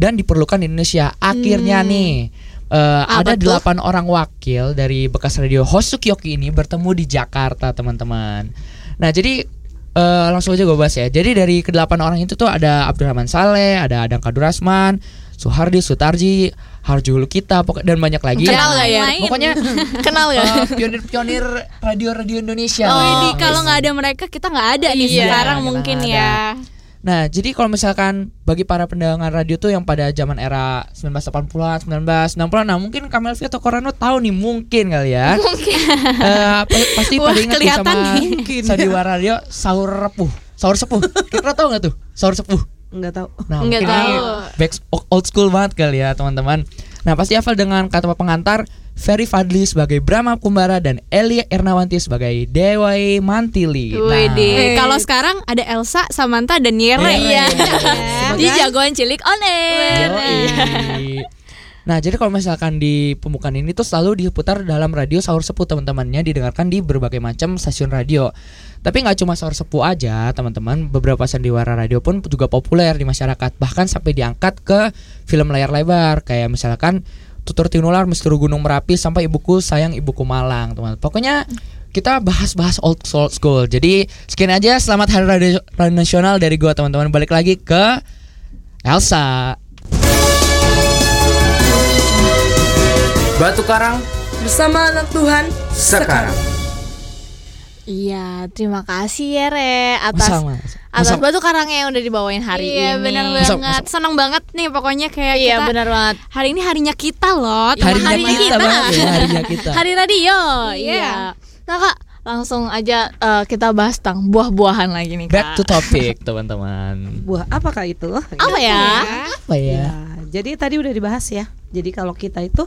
C: dan diperlukan di Indonesia. Akhirnya nih eh, ada
E: tuh?
C: delapan orang wakil dari bekas radio Hosukyoki ini bertemu di Jakarta, teman-teman. Nah, jadi eh, langsung aja gue bahas ya. Jadi dari kedelapan orang itu tuh ada Abdurrahman Saleh, ada Adang Kadurasman, Suhardi, Sutarji, Harjul kita, dan banyak lagi.
E: Kenal nggak ya?
D: Lain.
C: Pokoknya [LAUGHS]
E: Kenal gak?
C: eh, pionir-pionir radio-radio Indonesia.
D: Oh, ini kalau nggak ada mereka kita nggak ada nih
E: Iya,
D: sekarang mungkin
C: nggak
D: ya.
C: Nah, jadi kalau misalkan bagi para pendengar radio tuh yang pada zaman era 1980-an, 1990-an, nah mungkin Kamelvi atau Korano tahu nih mungkin kali ya. Mungkin. pasti
D: Wah,
C: pada ingat sama
D: nih.
C: Sandiwara Radio sahur repuh. Sahur sepuh. Kira tahu nggak tuh? Sahur sepuh.
F: Enggak tahu.
C: Nah,
E: Nggak
C: mungkin ini
E: tahu.
C: back old school banget kali ya, teman-teman. Nah, pasti hafal dengan kata pengantar Ferry Fadli sebagai Brahma Kumbara dan Elia Ernawanti sebagai Dewai Mantili. Nah,
D: Eh, kalau sekarang ada Elsa, Samantha dan Yere
C: Yere.
D: ya.
E: Di jagoan cilik on air.
C: Yoi. Nah, jadi kalau misalkan di pembukaan ini tuh selalu diputar dalam radio sahur sepuh teman-temannya didengarkan di berbagai macam stasiun radio. Tapi nggak cuma sahur sepuh aja, teman-teman. Beberapa sandiwara radio pun juga populer di masyarakat, bahkan sampai diangkat ke film layar lebar kayak misalkan Tutur Tinular, Misteri Gunung Merapi sampai Ibuku Sayang Ibuku Malang, teman. Pokoknya kita bahas-bahas old old school. Jadi sekian aja selamat Hari Radio, Radio Nasional dari gua teman-teman. Balik lagi ke Elsa.
H: Batu Karang
F: Bersama anak Tuhan
H: sekarang.
E: Iya, terima kasih atas
C: Sama.
E: atas
C: Masa-
E: batu karangnya yang udah dibawain hari
D: iya,
E: ini.
D: benar
C: Masa-
D: banget. Senang banget nih pokoknya kayak
E: Iya,
D: kita
E: benar banget.
D: hari ini harinya kita loh.
C: Harinya
D: Harinya
C: kita banget ya, harinya kita. [LAUGHS]
E: Hari radio.
D: Iya.
E: Iya. Nah, Kak, langsung aja eh, kita bahas tentang buah-buahan lagi nih, Kak.
C: Back to topic, teman-teman.
F: buah apakah itu?
E: Apa ya?
C: Apa ya?
F: Ya, jadi tadi udah dibahas ya. Jadi kalau kita itu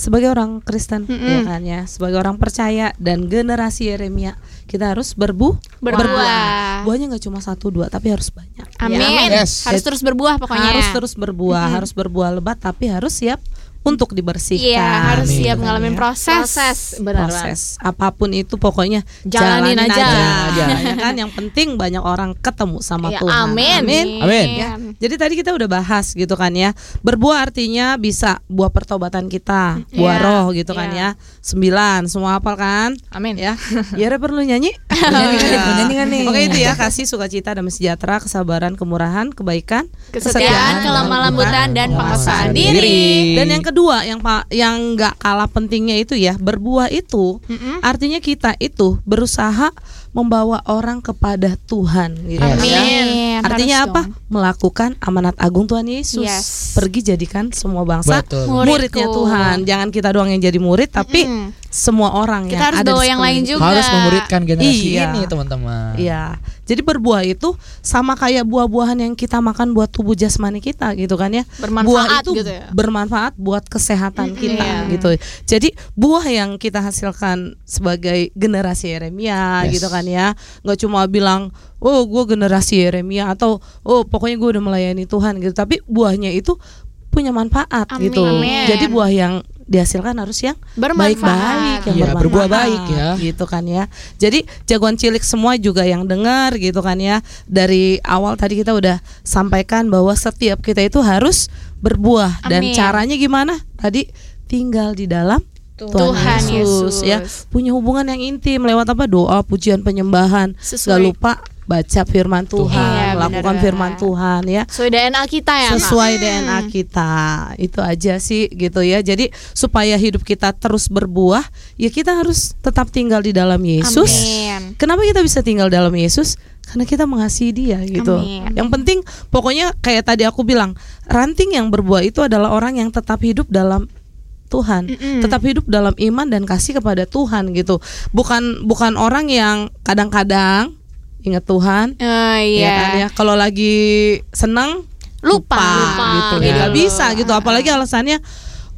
F: sebagai orang Kristen ya kan ya, sebagai orang percaya dan generasi Yeremia, kita harus berbu
D: Berbuah.
F: Buahnya nggak cuma satu dua, tapi harus banyak.
D: Amin.
C: Yes.
D: Harus terus berbuah pokoknya.
F: Harus terus berbuah, harus berbuah lebat, tapi harus siap untuk dibersihkan.
D: Iya, harus
C: Amin.
D: siap ngalamin proses.
E: Proses, benar
F: proses apa pun itu pokoknya
E: Jalanin aja.
C: aja. [LAUGHS]
F: ya kan yang penting banyak orang ketemu sama
E: Ya,
F: Tuhan
E: amin.
F: amin
C: Amin.
F: Ya. Jadi tadi kita udah bahas gitu kan ya. Berbuah artinya bisa buah pertobatan kita, buah
D: Iya.
F: roh gitu kan ya. Sembilan, semua hafal kan?
E: Amin.
F: Ya. [LAUGHS] Yara perlu nyanyi? [LAUGHS]
C: Nyanyi nggak nih?
F: Ya.
C: Nyanyi nih?
F: Oke itu ya, kasih sukacita damai sejahtera, kesabaran, kemurahan, kebaikan,
D: Kesetiaan, kelemah lembutan dan penguasaan diri.
F: Dan yang kedua yang pak yang nggak kalah pentingnya itu ya berbuah itu artinya kita itu berusaha membawa orang kepada Tuhan gitu ya.
D: Amin.
F: Artinya
D: Harus
F: apa?
D: dong.
F: Melakukan amanat agung Tuhan Yesus.
D: Yes.
F: Pergi jadikan semua bangsa
C: Betul.
F: muridnya
E: Muridku.
F: Tuhan. Jangan kita doang yang jadi murid, tapi
E: Mm-mm.
F: semua orang
E: Kita
F: yang
E: harus
F: ada di
E: yang lain juga.
C: Harus memuridkan generasi
F: Iya.
C: ini teman-teman.
F: Iya. Jadi berbuah itu sama kayak buah-buahan yang kita makan buat tubuh jasmani kita gitu kan ya.
E: Bermanfaat
F: buah itu
E: gitu ya.
F: bermanfaat buat kesehatan kita
E: iya.
F: gitu. Jadi buah yang kita hasilkan sebagai generasi Yeremia
C: Yes.
F: gitu kan ya. nggak cuma bilang oh gue generasi Yeremia atau oh pokoknya gue udah melayani Tuhan gitu. Tapi buahnya itu punya manfaat
E: Amin.
F: gitu.
E: Amin.
F: Jadi buah yang dihasilkan harus yang
E: Bermanfaat.
F: baik-baik yang bermanfaat
C: berbuah baik ya.
F: gitu kan ya jadi jagoan cilik semua juga yang dengar gitu kan ya dari awal tadi kita udah sampaikan bahwa setiap kita itu harus berbuah dan
E: Amin.
F: caranya gimana tadi tinggal di dalam Tuhan,
E: Tuhan
F: Yesus,
E: Yesus.
F: ya punya hubungan yang intim lewat apa doa pujian penyembahan
E: Sesuai.
F: gak lupa baca firman Tuhan
E: Iya,
F: lakukan
E: benar.
F: firman Tuhan ya
E: Sesuai DNA kita ya.
F: Sesuai DNA kita itu aja sih gitu ya jadi supaya hidup kita terus berbuah ya kita harus tetap tinggal di dalam Yesus
E: Amin.
F: kenapa kita bisa tinggal dalam Yesus karena kita mengasihi dia gitu
E: Amin.
F: yang penting pokoknya kayak tadi aku bilang ranting yang berbuah itu adalah orang yang tetap hidup dalam Tuhan,
E: Mm-mm.
F: tetap hidup dalam iman dan kasih kepada Tuhan gitu. Bukan bukan orang yang kadang-kadang ingat Tuhan,
E: Oh,
F: ya
E: iya.
F: kan ya kalau lagi senang
E: Lupa. Lupa.
F: gitu
E: Gitu.
F: nggak bisa gitu apalagi alasannya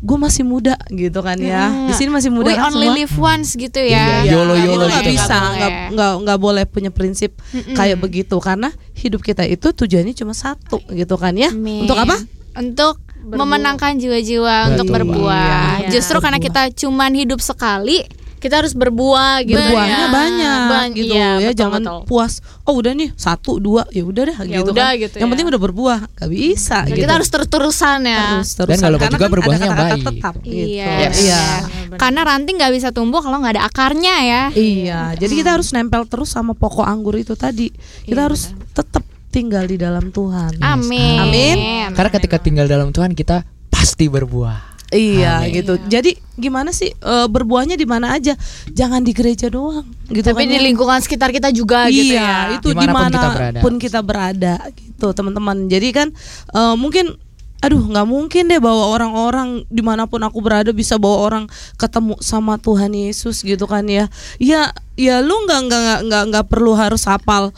F: gue masih muda gitu kan ya
E: Hmm.
F: di sini masih muda
E: We
F: kan
E: only
F: semua
E: live once gitu ya.
C: Iya, YOLO,
F: itu
C: YOLO
F: nggak
C: gitu.
F: bisa
E: Nggak
F: nggak
E: boleh.
F: nggak nggak boleh punya prinsip
E: Mm-mm.
F: kayak begitu karena hidup kita itu tujuannya cuma satu gitu kan ya
E: Amin.
F: untuk apa
E: Untuk memenangkan jiwa-jiwa untuk berbuah.
F: Iya.
E: Justru karena kita cuman hidup sekali, kita harus berbuah gitu.
F: berbuahnya
E: ya.
F: banyak
E: Ban-
F: gitu
E: iya,
F: ya
E: betul,
F: jangan
E: betul.
F: puas oh udah nih satu dua ya udah dah
E: Ya
F: gitu
E: udah
F: kan
E: gitu
F: yang
E: ya.
F: penting udah berbuah gak bisa
E: Ya,
F: gitu
E: Kita harus terus-terusan ya.
F: terus terus
C: Dan nggak lupa juga berbuahnya yang baik.
F: tetap gitu
E: Iya.
C: Yes.
F: iya
E: Karena ranting nggak bisa tumbuh kalau nggak ada akarnya ya.
F: Iya, jadi kita harus nempel terus sama pokok anggur itu tadi. Kita harus tetap tinggal di dalam Tuhan.
E: Amin.
F: Amin.
C: Karena ketika tinggal dalam Tuhan kita pasti berbuah.
F: Iya
C: Amin.
F: gitu. Jadi gimana sih e, berbuahnya di mana aja? Jangan di gereja doang, gitu
E: Tapi
F: kan
E: di
F: ya.
E: lingkungan sekitar kita juga gitu
F: iya,
E: ya.
F: itu
C: kita berada.
F: pun kita berada gitu, teman-teman. Jadi kan e, mungkin Aduh nggak mungkin deh bawa orang-orang di mana pun aku berada bisa bawa orang ketemu sama Tuhan Yesus gitu kan ya Ya ya lu nggak nggak nggak nggak nggak perlu harus hafal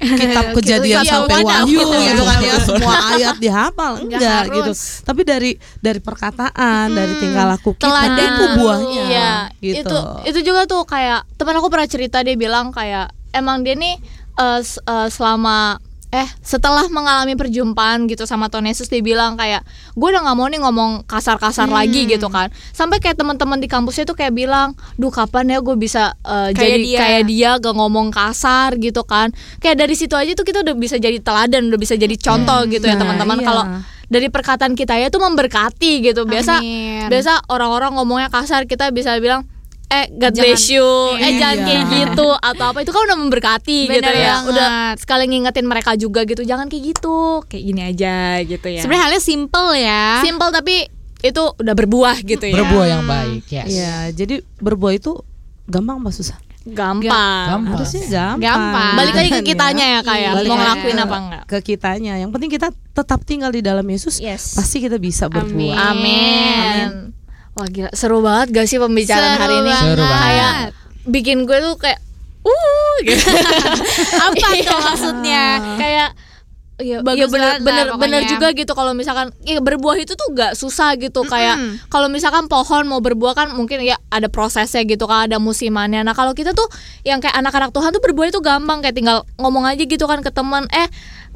F: kitab kejadian
E: Iya,
F: sampai wahyu
E: gitu. ya.
F: gitu kan ya semua ayat dihafal.
E: Nggak
F: enggak gitu. Tapi dari dari perkataan dari tingkah laku kita
E: Teladan.
F: itu buahnya
E: Iya,
F: gitu.
E: itu itu juga tuh kayak teman aku pernah cerita dia bilang kayak emang dia nih s- eh, selama eh setelah mengalami perjumpaan gitu sama Tuhan Yesus dia bilang kayak gue udah nggak mau nih ngomong kasar-kasar lagi gitu kan sampai kayak teman-teman di kampusnya tuh kayak bilang duh kapan ya gue bisa eh,
D: Kayak
E: jadi
D: dia.
E: kayak dia gak ngomong kasar gitu kan kayak dari situ aja tuh kita udah bisa jadi teladan udah bisa jadi contoh gitu ya
F: Nah,
E: teman-teman
F: iya.
E: kalau dari perkataan kita ya tuh memberkati gitu biasa
D: Amin.
E: biasa orang-orang ngomongnya kasar kita bisa bilang eh God
D: Jangan-
E: bless you eh
F: Iya.
E: jangan kayak gitu atau apa itu kan udah memberkati gitu
D: Bener
E: ya
D: banget.
E: udah sekali ngingetin mereka juga gitu jangan kayak gitu kayak gini aja gitu ya
D: Sebenarnya halnya simple ya.
E: simple tapi itu udah berbuah gitu ya
C: Berbuah yang baik, yes.
F: Iya, jadi berbuah itu gampang apa susah?
E: gampang
C: Gampang.
F: Harusnya gampang.
D: Gampang.
E: balik lagi ke
F: Kan
E: kitanya ya kayak
F: Balik
E: mau
F: lagi
E: ngelakuin
F: ke-
E: apa enggak
F: Ke kitanya. Yang penting kita tetap tinggal di dalam Yesus.
E: Yes.
F: Pasti kita bisa berbuah.
E: amin wah gila. Seru banget gak sih pembicaraan
D: Seru
E: hari ini
C: Seru banget.
E: kayak bikin gue tuh kayak uh gitu. [LAUGHS]
D: Apa tuh maksudnya?
E: kayak Iya,
D: Bagus
E: iya bener,
D: banget lah
E: bener, juga gitu kalau misalkan ya berbuah itu tuh gak susah gitu. Kayak kalau misalkan pohon mau berbuah kan mungkin ya ada prosesnya gitu kan ada musimannya. Nah kalau kita tuh yang kayak anak-anak Tuhan tuh berbuah itu gampang. Kayak tinggal ngomong aja gitu kan ke teman eh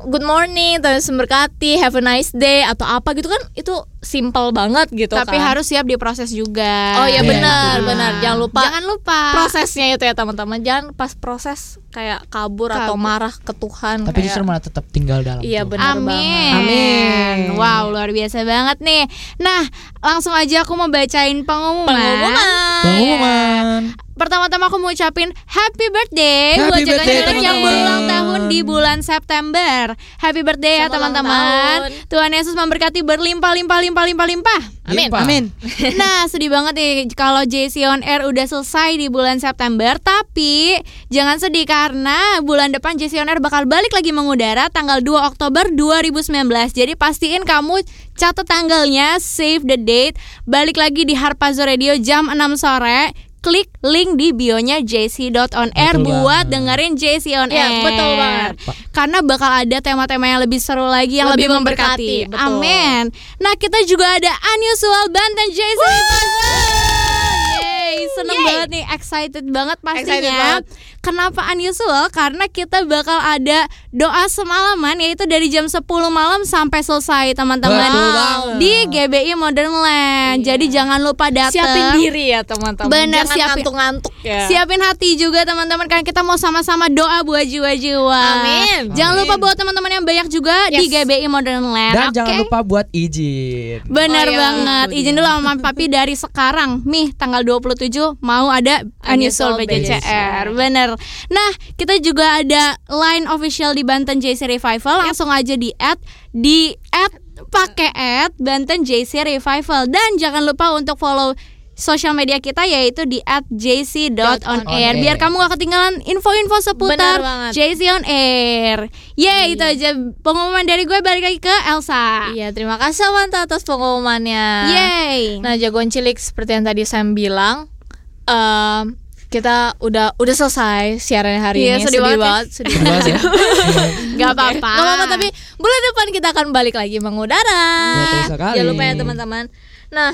E: good morning terus memberkati have a nice day atau apa gitu kan itu simple banget gitu
D: Tapi
E: kan.
D: harus siap diproses juga.
E: oh ya
C: Iya,
E: benar
C: betul.
E: benar jangan lupa
D: Jangan lupa.
E: prosesnya itu ya teman-teman jangan pas proses kayak kabur, atau
D: Kabur.
E: marah ke Tuhan
C: Tapi
E: kayak-
C: justru malah tetap tinggal dalam
E: iya benar
D: Amin.
E: banget
F: Amin.
D: Wow, luar biasa banget nih. Nah, langsung aja aku mau bacain pengumuman.
E: pengumuman
C: Pengumuman.
D: pertama-tama aku mau ucapin happy birthday
C: Happy
D: buat Cilik yang di bulan September. Happy birthday ya
E: Selamat ulang
D: teman-teman. Tuhan Yesus memberkati berlimpah-limpah-limpah-limpah-limpah.
E: Amin.
C: Limpah.
F: Amin. [LAUGHS]
D: Nah sedih banget nih kalau JC on Air udah selesai di bulan September Tapi jangan sedih karena bulan depan JC on Air bakal balik lagi mengudara tanggal 2 Oktober 2019 Jadi pastiin kamu catat tanggalnya, save the date Balik lagi di Harpazo Radio jam 6 sore Klik link di bionya jc.onair
C: Betul
D: buat
C: banget.
D: dengerin JC on
E: Iya,
D: Air.
E: betul banget.
D: Karena bakal ada tema-tema yang lebih seru lagi Yang lebih,
E: Lebih
D: memberkati,
E: memberkati.
D: Amin. Nah kita juga ada unusual Banten JC Yeay, seneng
E: Yeay.
D: banget nih, excited banget
E: Excited
D: pastinya.
E: banget.
D: Kenapa unusual? Karena kita bakal ada doa semalaman yaitu dari jam 10 malam sampai selesai teman-teman
C: banget.
D: di GBI Modern Land. Jadi jangan lupa datang.
E: Siapin diri ya teman-teman.
D: Benar,
E: Jangan
D: siapin.
E: ngantuk-ngantuk ya.
D: Siapin hati juga teman-teman karena kita mau sama-sama doa buat jiwa-jiwa.
E: Amin.
D: Jangan
E: Amin.
D: lupa buat teman-teman yang banyak juga di
E: Yes.
D: GBI Modern Land.
C: Dan
D: Oke?
C: jangan lupa buat izin.
D: Benar
E: Oh, iya.
D: banget. Izin dulu sama Mami Papi dari sekarang. Mih tanggal 27 mau ada Unusual BJCR. Bener. Nah, kita juga ada line official di Banten JC Revival. Langsung aja di add di add pakai add Banten JC Revival dan jangan lupa untuk follow sosial media kita yaitu di at jc.onair biar kamu gak ketinggalan info-info seputar. JC on Air. Yeay, itu aja pengumuman dari gue balik lagi ke Elsa.
E: Iya, terima kasih Samantha atas pengumumannya.
D: Yeay.
E: Nah, jagoan cilik seperti yang tadi Sam bilang, em, kita udah udah selesai siaran hari
D: Iya,
E: ini.
D: sedih banget ya. [LAUGHS]
E: sedih
C: Bahas ya.
D: Gak apa-apa.
E: Gak apa-apa, tapi bulan depan kita akan balik lagi mengudara.
C: Betul sekali.
E: Jangan lupa ya teman-teman. Nah,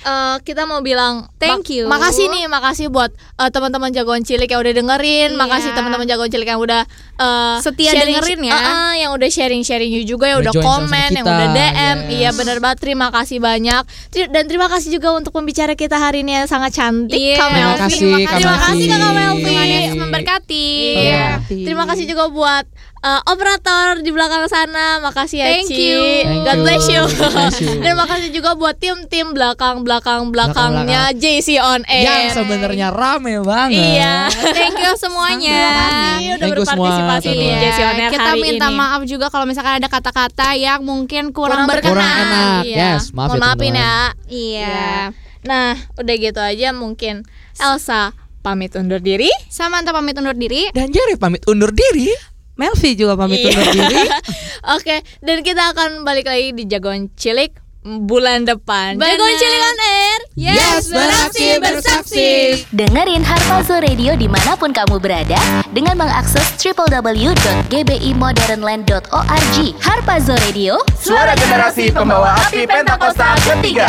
E: eh, kita mau bilang
D: Thank you.
E: Makasih nih, makasih buat eh, teman-teman jagoan cilik yang udah dengerin.
D: Iya.
E: Makasih teman-teman jagoan cilik yang udah eh,
D: Setia dengerin ya.
E: Eh, eh, yang udah sharing-sharing juga, yang
C: Udah
E: komen, yang udah DM.
C: yes.
E: Iya bener banget. Terima kasih banyak. Dan terima kasih juga untuk pembicara kita hari ini yang sangat cantik,
D: Iya.
E: Kak
C: Terima kasih, Kak
E: Terima kasih
C: Melvi.
E: Kak Melvi.
D: Tuhan Yesus memberkati.
E: Iya.
F: Memberkati.
E: Terima kasih juga buat eh, operator di belakang sana. Makasih ya,
D: Thank
E: Ci.
D: you.
C: Thank
E: God
C: you.
E: bless you.
C: God bless you. [LAUGHS]
E: Dan makasih juga buat tim-tim belakang-belakang belakangnya JC on Air.
C: Yang sebenarnya rame banget.
E: Iya.
D: Thank you semuanya.
E: Terima kasih udah
C: Thank you semua,
E: berpartisipasi di. JC on Air
D: kita
E: hari
D: minta
E: ini.
D: maaf juga kalau misalkan ada kata-kata yang mungkin kurang,
E: Kurang
D: berkenan.
C: Kurang enak.
E: Iya.
C: Yes, maaf
E: Mohon
C: ya,
E: maafin ya.
D: Iya.
E: Nah, udah gitu aja mungkin Elsa pamit undur diri.
D: Samantha pamit undur diri.
C: Dan Jerry pamit undur diri.
F: Melvi juga pamit
E: Iya.
F: undur diri. [LAUGHS]
E: Oke, dan kita akan balik lagi di Jagoan Cilik bulan depan. Jagoan Cilik on air.
C: Yes, beraksi, bersaksi.
A: Dengerin Harpazo Radio di mana pun kamu berada dengan mengakses www.gbimodernland.org. Harpazo Radio,
H: Suara generasi pembawa api Pentakosta ketiga.